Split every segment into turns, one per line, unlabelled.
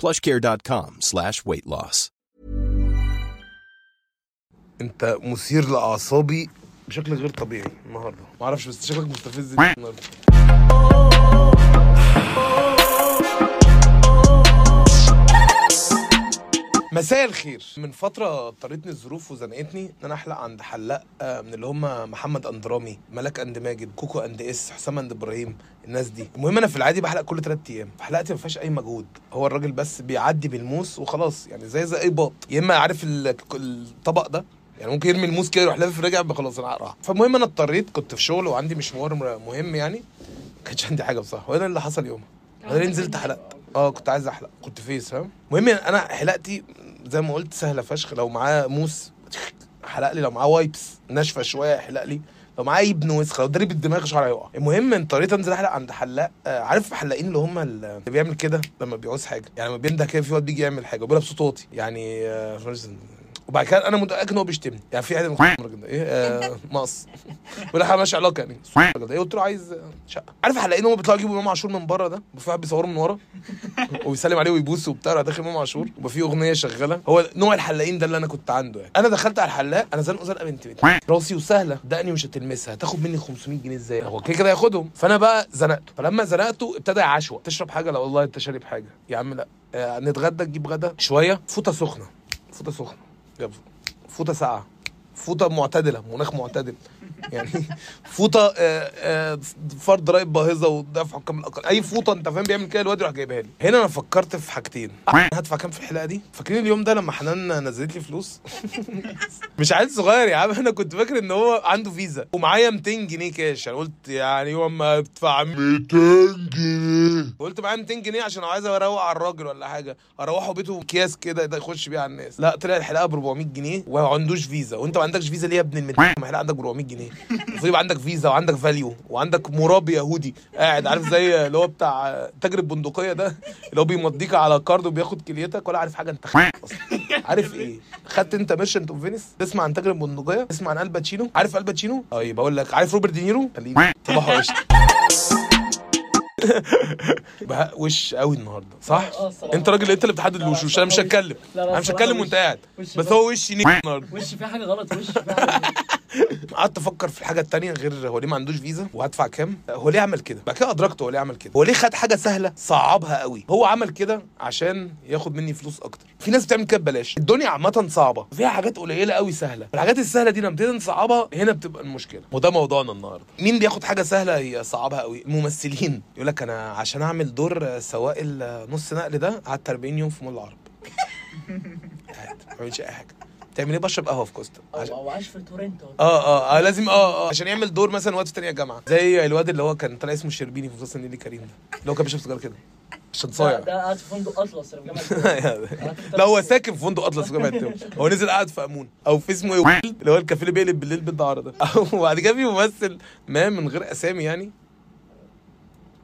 plushcare.com slash weight loss.
انت مثير لأعصابي بشكل غير طبيعي النهارده ما أعرفش بس شكلك مستفز النهارده مساء الخير. من فترة اضطرتني الظروف وزنقتني إن أنا أحلق عند حلاق آه، من اللي هم محمد أندرامي ملك أند ماجد كوكو أند إس حسام أند إبراهيم الناس دي. المهم أنا في العادي بحلق كل ثلاث أيام. فحلقتي ما فيهاش أي مجهود. هو الراجل بس بيعدي بالموس وخلاص يعني زي زي أي باط يا إما عارف ال- الطبق ده يعني ممكن يرمي الموس كده يروح لافف راجع خلاص أنا راح فالمهم أنا اضطريت كنت في شغل وعندي مشوار مهم يعني ما كانش عندي حاجة بصراحة. وأنا اللي حصل يومها. أنا نزلت حلقت. آه كنت عايز أحلق. كنت فيس فاهم؟ المهم أنا حلقتي زي ما قلت سهلة فشخ. لو معاه موس حلق لي. لو معاه wipes ناشفة شوية يحلق لي. لو معاه ابن وسخه لو ضرب الدماغ شعره هيقع المهم اضطريت انزل احلق عند حلاق. آه عارف حلاقين اللي هم اللي بيعمل كده لما بيعوز حاجة؟ يعني لما بينده كده في واد بيجي يعمل حاجة وبيقولها بصوت واطي. يعني آه وبعد كده أنا متأكد إن هو بيشتمني. يعني في عادي الراجل ده إيه؟ آه مقص. ولا حاجة ماشي علاقة يعني. الراجل ده إيه؟ قلت له عايز شقة. عارف حلاقين هم بيطلعوا يجيبوا إمام عاشور من بره ده؟ وفي واحد بيصوره من ورا. وبيسلم عليه ويبوس وبتاع. داخل إمام عاشور. ويبقى في أغنية شغالة. هو نوع الحلاقين ده اللي أنا كنت عنده يعني. أنا دخلت على الحلاق. أنا زنقه زنقه بنت بنت. راسي وسهلة. دقني مش هتلمسها. هتاخد مني 500 جنيه إزاي؟ هو كده كده ياخدهم فأنا بقى زنقته. فلما زنقته ابتدى يعشوق تشرب حاجة؟ لا والله انت شارب حاجة. يا عم لا. آه نتغدى تجيب غدا شوية. فوطة سخنة. فوطة سخنة. فوطة ساقعة. فوطة معتدلة مناخ معتدل. يعني فوطة آه، آه، فرض ضرايب باهظة ودفع حكام الأقل. أي فوطة أنت فاهم بيعمل كده الواد يروح جايبها لي. هنا أنا فكرت في حاجتين. هدفع كام في الحلقة دي؟ فاكرين اليوم ده لما حنان نزلت لي فلوس؟ مش عيل صغير يا عم أنا كنت فاكر إن هو عنده فيزا. ومعايا 200 جنيه كاش. أنا قلت يعني يوم ما ادفع 200 جنيه. قلت معايا 200 جنيه عشان لو عايز أروق على الراجل ولا حاجة. أروحه بيته اكياس كده ده يخش بيه على الناس. لا طلع الحلقة ب 400 جنيه وما عندوش فيزا. وأنت ما عندكش فيزا ليه يا ابن المد ما الحلقة عندك ب 400 جنيه. المفروض يبقى عندك فيزا وعندك valU وعندك مرابي يهودي. قاعد عارف زي اللي هو بتاع تاجر البندقية ده؟ اللي هو بيمضيك على card وبياخد كليتك ولا عارف حاجة انت أصلا. عارف إيه؟ خدت انت Merchant of Venice تسمع عن تاجر البندقية؟ تسمع عن آل باتشينو؟ عارف آل باتشينو؟ طيب بقول لك عارف روبرت دينيرو؟ خليك صباح وش. بقى وش قوي النهارده صح؟
آه.
أنت راجل انت اللي بتحدد الوشوش أنا مش هتكلم. أنا مش هتكلم وأنت قاعد. بس هو وشي نيك النهارده.
وش في حاجة غلط؟ وش في حاجة
قعدت أفكر في الحاجة التانية غير هو ليه ما عندوش فيزا وهدفع كام؟ هو ليه عمل كده؟ بعد كده ادركت هو ليه عمل كده. هو ليه خد حاجة سهله صعبها قوي؟ هو عمل كده عشان ياخد مني فلوس أكتر. في ناس بتعمل كده ببلاش. الدنيا عامة صعبة. فيها حاجات قليلة قوي سهلة. الحاجات السهلة دي لما نبتدي نصعبها هنا بتبقى المشكلة. وده موضوعنا النهارده. مين بياخد حاجة سهلة يصعبها قوي؟ الممثلين. يقول لك أنا عشان أعمل دور سواق النص نقل ده قعدت 40 يوم في مول العرب. ما بعملش أي حاجة. تعمل إيه بشرب قهوة في كوستا. عشان-
أو عاش في تورنتو.
آه آه, آه لازم آه آه عشان يعمل دور مثلا واد في تانية جامعه زي الواد اللي هو كان طلع اسمه الشربيني في مسلسل نيلي كريم ده اللي هو كان بيشرب سيجارة كده. عشان صايع.
ده قاعد في فندق أطلس في جامعه الدول.
لا هو ساكن في فندق أطلس في جامعه التوم هو نزل قاعد في أمون. أو في اسمه إيه اللي هو الكافيه اللي بيقلب بالليل بالدعاره ده وبعد كده في ممثل ما من غير أسامي يعني.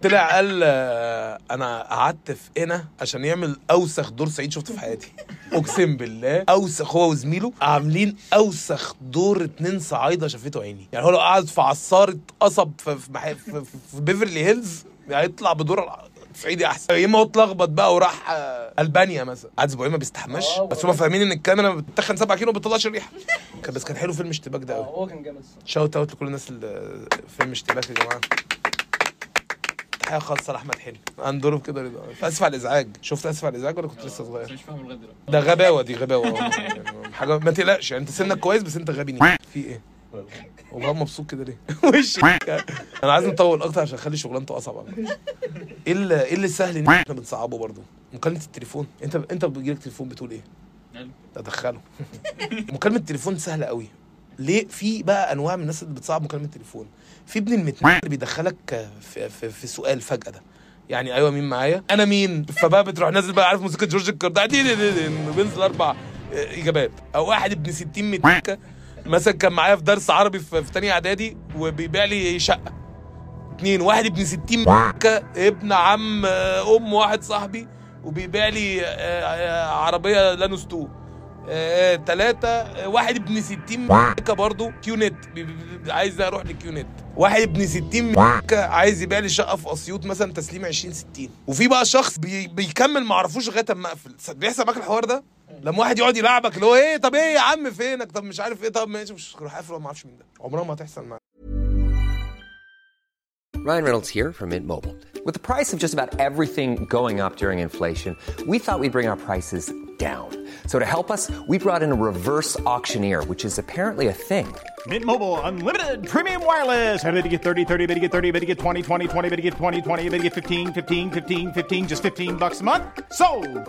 طلع قال آه، أنا قعدت في قنا عشان يعمل أوسخ دور صعيدي شفته في حياتي. أقسم بالله أوسخ هو وزميله عاملين أوسخ دور اتنين صعايدة شافته عيني. يعني هو لو قعد في عصارة قصب في في, في, في, في بيفرلي هيلز هيطلع بدور صعيدي أحسن. يا إما هو اتلخبط بقى وراح آه، ألبانيا مثلا. قعد أسبوعين ما بيستحماش
آه،
بس هم فاهمين إن الكاميرا بتتخن 7 كيلو ما بتطلعش كان بس كان حلو فيلم اشتباك ده قوي
هو كان جامد
shout out لكل الناس اللي فيلم اشتباك يا جماعة. تحيه خاصه لأحمد حلمي. عن ظروف كده رضا. آسف على الإزعاج. شفت آسف على الإزعاج ولا كنت لسه صغير؟
مش فاهم لغايه دلوقتي
ده غباوة دي غباوة. يعني حاجة ما تقلقش. يعني أنت سنك كويس بس أنت غبي. نيك. في إيه؟ والله مبسوط كده ليه؟ وشي أنا عايز نطول أكتر عشان أخلي شغلانته أصعب. إيه اللي إيه اللي سهل إن إحنا بنصعبه برضه؟ مكالمة التليفون. أنت أنت بيجيلك تليفون بتقول
إيه.
أدخله. مكالمة التليفون سهلة قوي. ليه في بقى أنواع من الناس اللي بتصعب مكالمة التليفون؟ في ابن المتنين اللي بيدخلك في, في, في سؤال فجأة ده. يعني أيوه مين معايا؟ أنا مين؟ فبقى بتروح نازل بقى عارف موسيقى جورج الكرداعي دي دي دي بينزل أربع إجابات. أو واحد ابن 60 متكه مثلا كان معايا في درس عربي في, في تانية إعدادي وبيبيع لي شقة. اتنين واحد ابن 60 متكه ابن عم آه، أم واحد صاحبي وبيبيع لي آه، آه، عربية لانوس 2 آه، تلاتة آه، واحد ابن 60 مكة برضه كيو نت بي- بي- بي- عايز أروح لكيو نت واحد ابن 60 مكة عايز يبيع لي شقة في أسيوط مثلا تسليم 20 60 وفي بقى شخص بي بيكمل ما أعرفوش لغاية أما اقفل بيحصل معاك الحوار ده؟ لما واحد يقعد يلعبك اللي هو إيه طب إيه يا عم فينك؟ طب مش عارف إيه طب ماشي مش روح قافل وما أعرفش مين ده. عمرها ما هتحصل معاك.
Ryan Reynolds here from Mint Mobile. With the price of just about everything going up during inflation, we thought we'd bring our prices down. So to help us, we brought in a reverse auctioneer, which is apparently a thing.
Mint Mobile unlimited premium wireless. Ready to get 30, 30, bit to get 30, bit to get 20, 20, 20, bit to get 20, 20, bit to get 15, 15, 15, 15 just 15 bucks a month. So,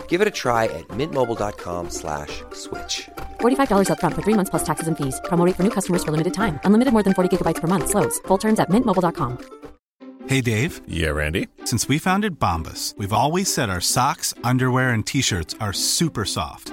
Give it a try at mintmobile.com slash switch.
$45 upfront for three months plus taxes and fees. Promo rate for new customers for limited time. Unlimited more than 40 gigabytes per month. Slows. Full terms at mintmobile.com.
Hey, Dave.
Yeah, Randy.
Since we founded Bombus, we've always said our socks, underwear, and t shirts are super soft.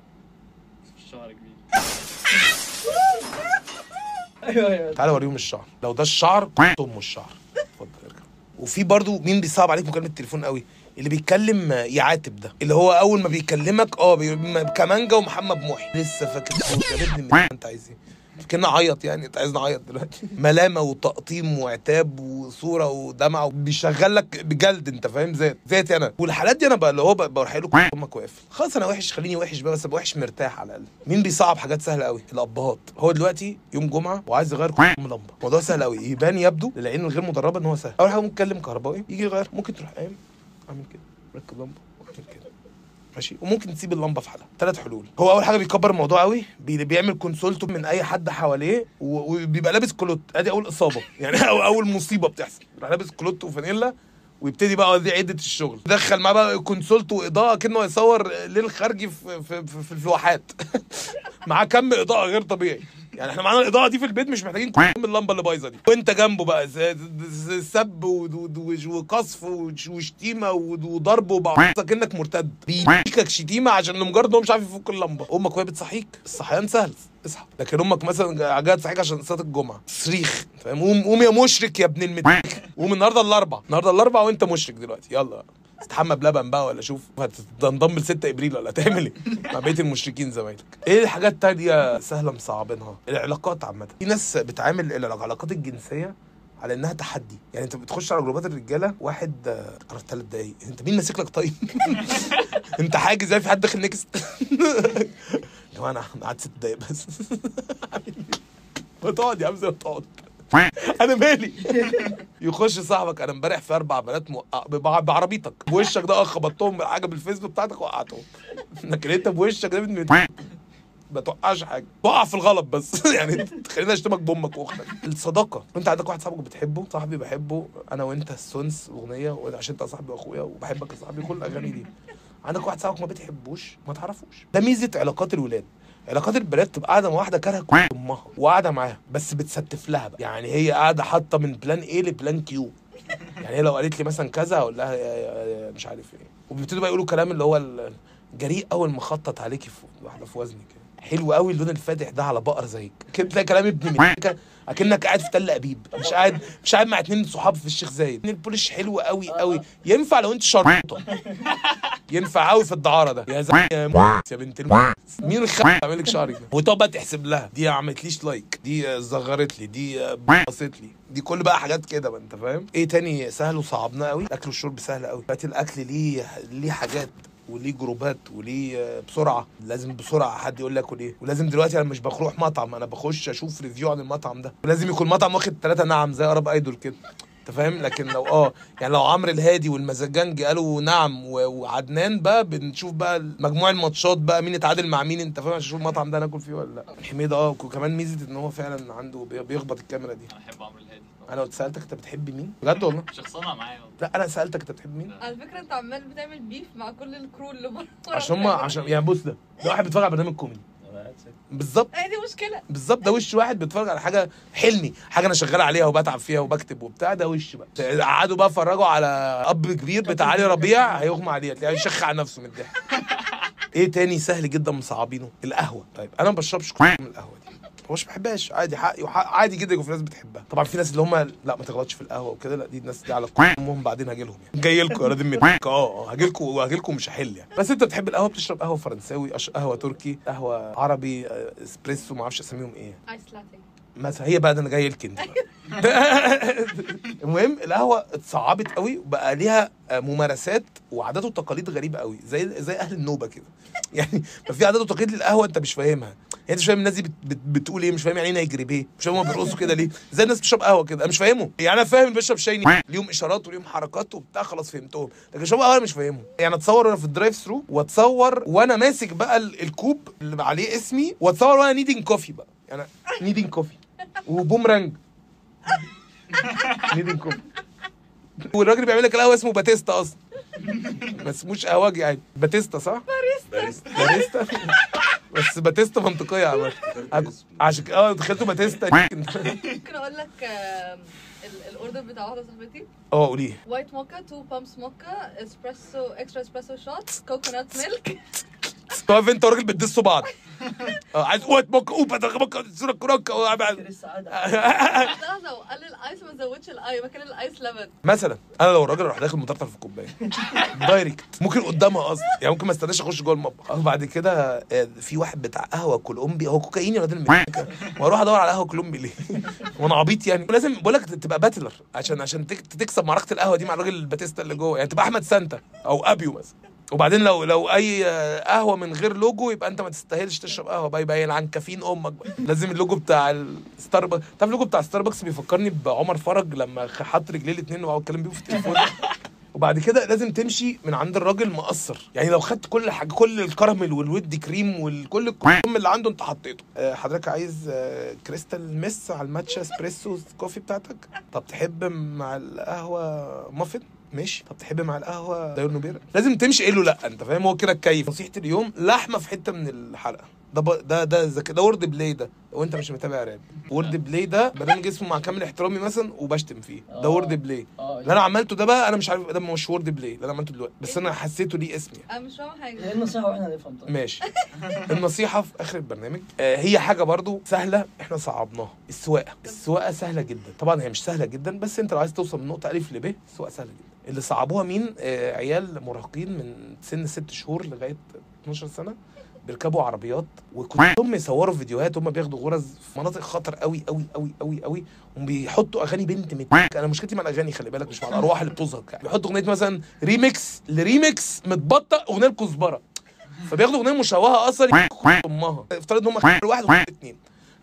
الشعر كبير.
أيوه أيوه.
تعالى اوريهم الشعر. لو ده الشعر طم الشعر. اتفضل ارجع وفي برضو مين بيصعب عليك مكالمة التليفون قوي؟ اللي بيتكلم يعاتب ده. اللي هو أول ما بيكلمك آه بي... كمانجا ومحمد محي. لسه فاكر. صوت يا ابني من انت عايز إيه؟ كنا عيط يعني أنت عايزني أعيط دلوقتي. ملامة وتقطيم وعتاب وصورة ودمع وبيشغل لك بجلد أنت فاهم؟ ذات ذاتي أنا والحالات دي أنا بقى اللي هو بروح له أمك واقف خلاص أنا وحش خليني وحش بقى بس أبقى وحش مرتاح على الأقل. مين بيصعب حاجات سهلة قوي الأبهات. هو دلوقتي يوم جمعة وعايز يغير يوم لمبة. الموضوع سهل قوي يبان يبدو للعين الغير مدربة إن هو سهل. اول حاجة ممكن تكلم كهربائي يجي يغير. ممكن تروح قايم؟ أعمل كده. ركب لمبة. واعمل كده. ماشي؟ وممكن تسيب اللمبة في حالها. ثلاث حلول. هو أول حاجة بيكبر الموضوع قوي بي- بيعمل consult من أي حد حواليه و- وبيبقى لابس كلوت. أدي أول إصابة. يعني أو أول مصيبة بتحصل. يروح لابس كلوت وفانيلا ويبتدي بقى دي عدة الشغل. دخل معاه بقى consult وإضاءة كأنه يصور ليل خارجي في في في, في معاه كم إضاءة غير طبيعي. يعني إحنا معانا الإضاءة دي في البيت مش محتاجين كم اللمبة اللي بايظة دي. وانت جنبه بقى سب وقصف وش- وشتيمة وضرب وبعض كأنك مرتد. بيديكك شتيمة عشان لمجرد هو مش عارف يفك اللمبة. أمك وهي بتصحيك. الصحيان سهل. اصحى. لكن أمك مثلا جاية تصحيك عشان صلاة الجمعة. صريخ. فاهم قوم قوم يا مشرك يا ابن المديك. قوم النهارده الاربع النهارده الاربع وأنت مشرك دلوقتي. يلا. استحمى بلبن بقى ولا شوف هتنضم ل 6 إبريل ولا تعمل إيه؟ مع بقية المشركين زمايلك. إيه الحاجات التانية سهلة مصعبينها؟ العلاقات عامة. في ناس بتعامل العلاقات الجنسية على إنها تحدي. يعني أنت بتخش على جروبات الرجالة واحد في ثلاث دقايق. أنت مين ماسك لك طيب؟ أنت حاجز زي في حد داخل next يا جماعة أنا قعدت ست دقايق بس. ما تقعد يا عم زي ما تقعد. أنا مالي. يخش صاحبك أنا امبارح في أربع بنات موقع بع- بعربيتك. بوشك ده خبطتهم بالحاجة بالفيسبوك بتاعتك وقعتهم. لكن انت بوشك ده ما توقعش حاجة. توقع في الغلط بس. يعني خلينا اشتمك بأمك وأختك. الصداقة. أنت عندك واحد صاحبك بتحبه؟ صاحبي بحبه. أنا وأنت السونس أغنية عشان أنت صاحبي وأخويا وبحبك يا صاحبي كل الأغاني دي. عندك واحد صاحبك ما بتحبوش؟ ما تعرفوش. ده ميزة علاقات الولاد. علاقات البنات تبقى قاعدة مع واحدة كارهه كل امها وقاعده معاها بس بتستف لها بقى يعني هي قاعدة حاطه من plan A ل plan Q يعني هي لو قالت لي مثلا كذا أقول لها مش عارف إيه وبيبتدوا بقى يقولوا كلام اللي هو ال- الجريء قوي المخطط عليكي في واحدة في وزنك حلو قوي اللون الفاتح ده على بقر زيك كده تلاقي كلام ابن ملكه اكنك قاعد في تل ابيب مش قاعد مش قاعد مع اتنين صحاب في الشيخ زايد البوليش حلو قوي قوي ينفع لو انت شرطه ينفع قوي في الدعارة ده. يا زي يا يا بنت الم... مين الخ عامل لك شعرك ده وتقعد بقى تحسب لها. دي ما عملتليش لايك دي صغرت لي. دي بصت لي. دي كل بقى حاجات كده بقى أنت فاهم؟ إيه تاني؟ سهل وصعبناه قوي الاكل والشرب سهل قوي دلوقتي الأكل ليه ليه حاجات وليه جروبات وليه بسرعة. لازم بسرعة حد يقول لي آكل إيه. ولازم دلوقتي أنا مش بروح مطعم. أنا بخش أشوف review عن المطعم ده. ولازم يكون مطعم واخد ثلاثة نعم زي Arab Idol كده. أنت فاهم؟ لكن لو آه يعني لو عمرو الهادي والمزاجنج قالوا نعم وعدنان بقى بنشوف بقى مجموع الماتشات بقى مين اتعادل مع مين أنت فاهم؟ عشان أشوف المطعم ده ناكل فيه ولا لأ. حميد آه وكمان ميزة إن هو فعلا عنده بي- بيخبط الكاميرا دي.
أنا بحب عمرو الهادي.
أنا لو سالتك أنت بتحب مين؟ بجد والله؟
شخصنها معايا والله.
لأ أنا سألتك أنت بتحب مين؟
على فكرة أنت عمال بتعمل beef مع كل ال crew اللي بره.
عشان هم عشان يعني بص ده ده واحد بيتفرج على برنامج كوميدي. بالظبط.
هي دي مشكلة.
بالظبط ده وش واحد بيتفرج على حاجة حلمي حاجة أنا شغال عليها وبتعب فيها وبكتب وبتاع ده وش بقى. قعدوا بقى اتفرجوا على أب كبير بتاع علي ربيع هيغمى عليه تلاقيه يشخ على نفسه من الضحك. إيه تاني سهل جدا مصعبينه؟ القهوة. طيب أنا ما بشربش من القهوة دي. مش بحبهاش. عادي حقي وحق عادي جدا وفي ناس بتحبها. طبعا في ناس اللي هم لا ما تغلطش في القهوة وكده لا دي الناس دي على امهم بعدين هاجي لهم يعني. جاي لكم يا راضي منك آه آه هاجي لكم وهاجي لكم مش هحل يعني. بس انت بتحب القهوة؟ بتشرب قهوة فرنساوي قهوة تركي قهوة عربي آه، إسبريسو ما أعرفش اساميهم إيه.
ايس لاتيه
مثلا هي بقى ده أنا جاي لكن المهم القهوة اتصعبت قوي وبقى ليها آه، ممارسات وعادات وتقاليد غريبة قوي زي زي أهل النوبة كده. يعني ففي عادات وتقاليد للقهوة أنت مش فاهمها. يعني انت مش فاهم الناس دي بت بت بتقول إيه مش فاهم يعني إيه نيجري مش فاهم هم بيرقصوا كده ليه؟ زي الناس بتشرب قهوة كده أنا مش فاهمهم يعني أنا فاهم اللي بيشرب شاي ليهم إشارات وليهم حركات وبتاع خلاص فهمتهم. لكن شرب قهوة مش فاهمهم يعني أتصور وأنا في ال drive-thru وأتصور وأنا ماسك بقى ال- الكوب اللي عليه اسمي وأتصور وأنا needing coffee بقى. يعني needing coffee و boomerang. needing coffee والراجل بيعمل لك القهوة اسمه باتيستا أصلا. ما اسموش قهوجي يعني. باتيستا صح؟ باريستا. باريستا. بس باتيستا منطقية عامة عشان كده آه دخلته باتيستا.
ممكن أقول لك الاوردر بتاع واحدة صاحبتي.
آه قوليه
وايت موكا تو بامبس موكا اسبريسو اكسترا اسبريسو شوت كوكونات ميلك
واقف انت وراجل بتدسوا بعض. آه عايز قوت موكا اوبا ده موكا صورة كروكا
لحظه وقال الآيس ما زودش الآي مكان الآيس لبن.
مثلا أنا لو الراجل راح داخل مطرطر في الكوباية. دايركت ممكن قدامها أصلا يعني ممكن ما استناش أخش جوه المطبخ. وبعد كده آه، في واحد بتاع قهوة كولومبي هو كوكايين يا راجل؟ وأروح أدور على قهوة كولومبي ليه؟ وأنا عبيط يعني. لازم بقول لك تبقى battler عشان عشان تك- تكسب معركة القهوة دي مع الراجل الباتيستا اللي جوه. يعني تبقى أحمد سانتا أو أبيو مثلا. وبعدين لو لو أي قهوة من غير لوجو يبقى أنت ما تستاهلش تشرب قهوة. بقى يبقى يلعن كافيين أمك. بقى لازم اللوجو بتاع الستاربكس تعرف اللوجو بتاع ستاربكس بيفكرني بعمر فرج لما حط رجليه الاثنين وقعد أتكلم بيهم في التليفون؟ وبعد كده لازم تمشي من عند الراجل مقصر. يعني لو خدت كل حاجة كل الكراميل وال whipped cream وكل الكريم اللي عنده أنت حطيته. آه، حضرتك عايز آه، crystal meth على ال matcha espresso coffee بتاعتك؟ طب تحب مع القهوة مافن؟ ماشي. طب تحب مع القهوه داير نوبيرا؟ لازم تمشي قول له لأ أنت فاهم؟ هو كده الكيف نصيحة اليوم لحمة في حتة من الحلقة. ده ب... ده ده ذك... ده wordplay ده لو انت مش متابع راب. wordplay ده برنامج اسمه مع كامل احترامي مثلا وبشتم فيه. ده wordplay. اللي أنا عملته ده بقى أنا مش عارف ده مش wordplay اللي أنا عملته دلوقتي. بس أنا حسيته ليه اسم يعني
أنا مش فاهمة حاجة.
إيه النصيحة وإحنا نفهم طيب.
ماشي. النصيحة في آخر البرنامج. آه، هي حاجة برضو سهلة إحنا صعبناها. السواقة. السواقة سهلة جدا. طبعا هي مش سهلة جدا بس أنت لو عايز توصل من نقطة ألف لب السواقة سهلة جدا. اللي صعبوها مين؟ آه، عيال مراهقين من سن ست شهور لغاية 12 سنة بيركبوا عربيات وكلهم يصوروا فيديوهات هم بياخدوا غرز في مناطق خطر قوي قوي قوي قوي قوي وبيحطوا أغاني بنت مت. أنا مشكلتي مع الأغاني خلي بالك مش مع الأرواح اللي بتظهر. يعني بيحطوا أغنية مثلا remix ل remix متبطأ اغنيه الكزبرة. فبياخدوا أغنية مشوهة أصلا أمها. افترض إن هم واحد وخير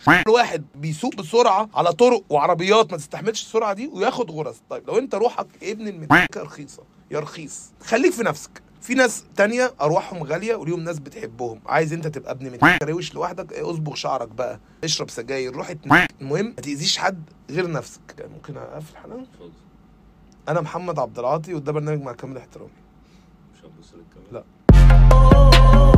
اتنين خير واحد بيسوق بسرعة على طرق وعربيات ما تستحملش السرعة دي وياخد غرز. طيب لو انت روحك ابن المدركه رخيصة يا رخيص خليك في نفسك. في ناس تانية أرواحهم غالية وليهم ناس بتحبهم. عايز انت تبقى ابن من روش لوحدك إيه، اصبغ شعرك بقى اشرب سجاير روح. المهم ما تأذيش حد غير نفسك. ممكن أقفل حلقه أنا محمد عبد العاطي وده برنامج مع كامل احترامي.
مش هتبص للكاميرا.
لا.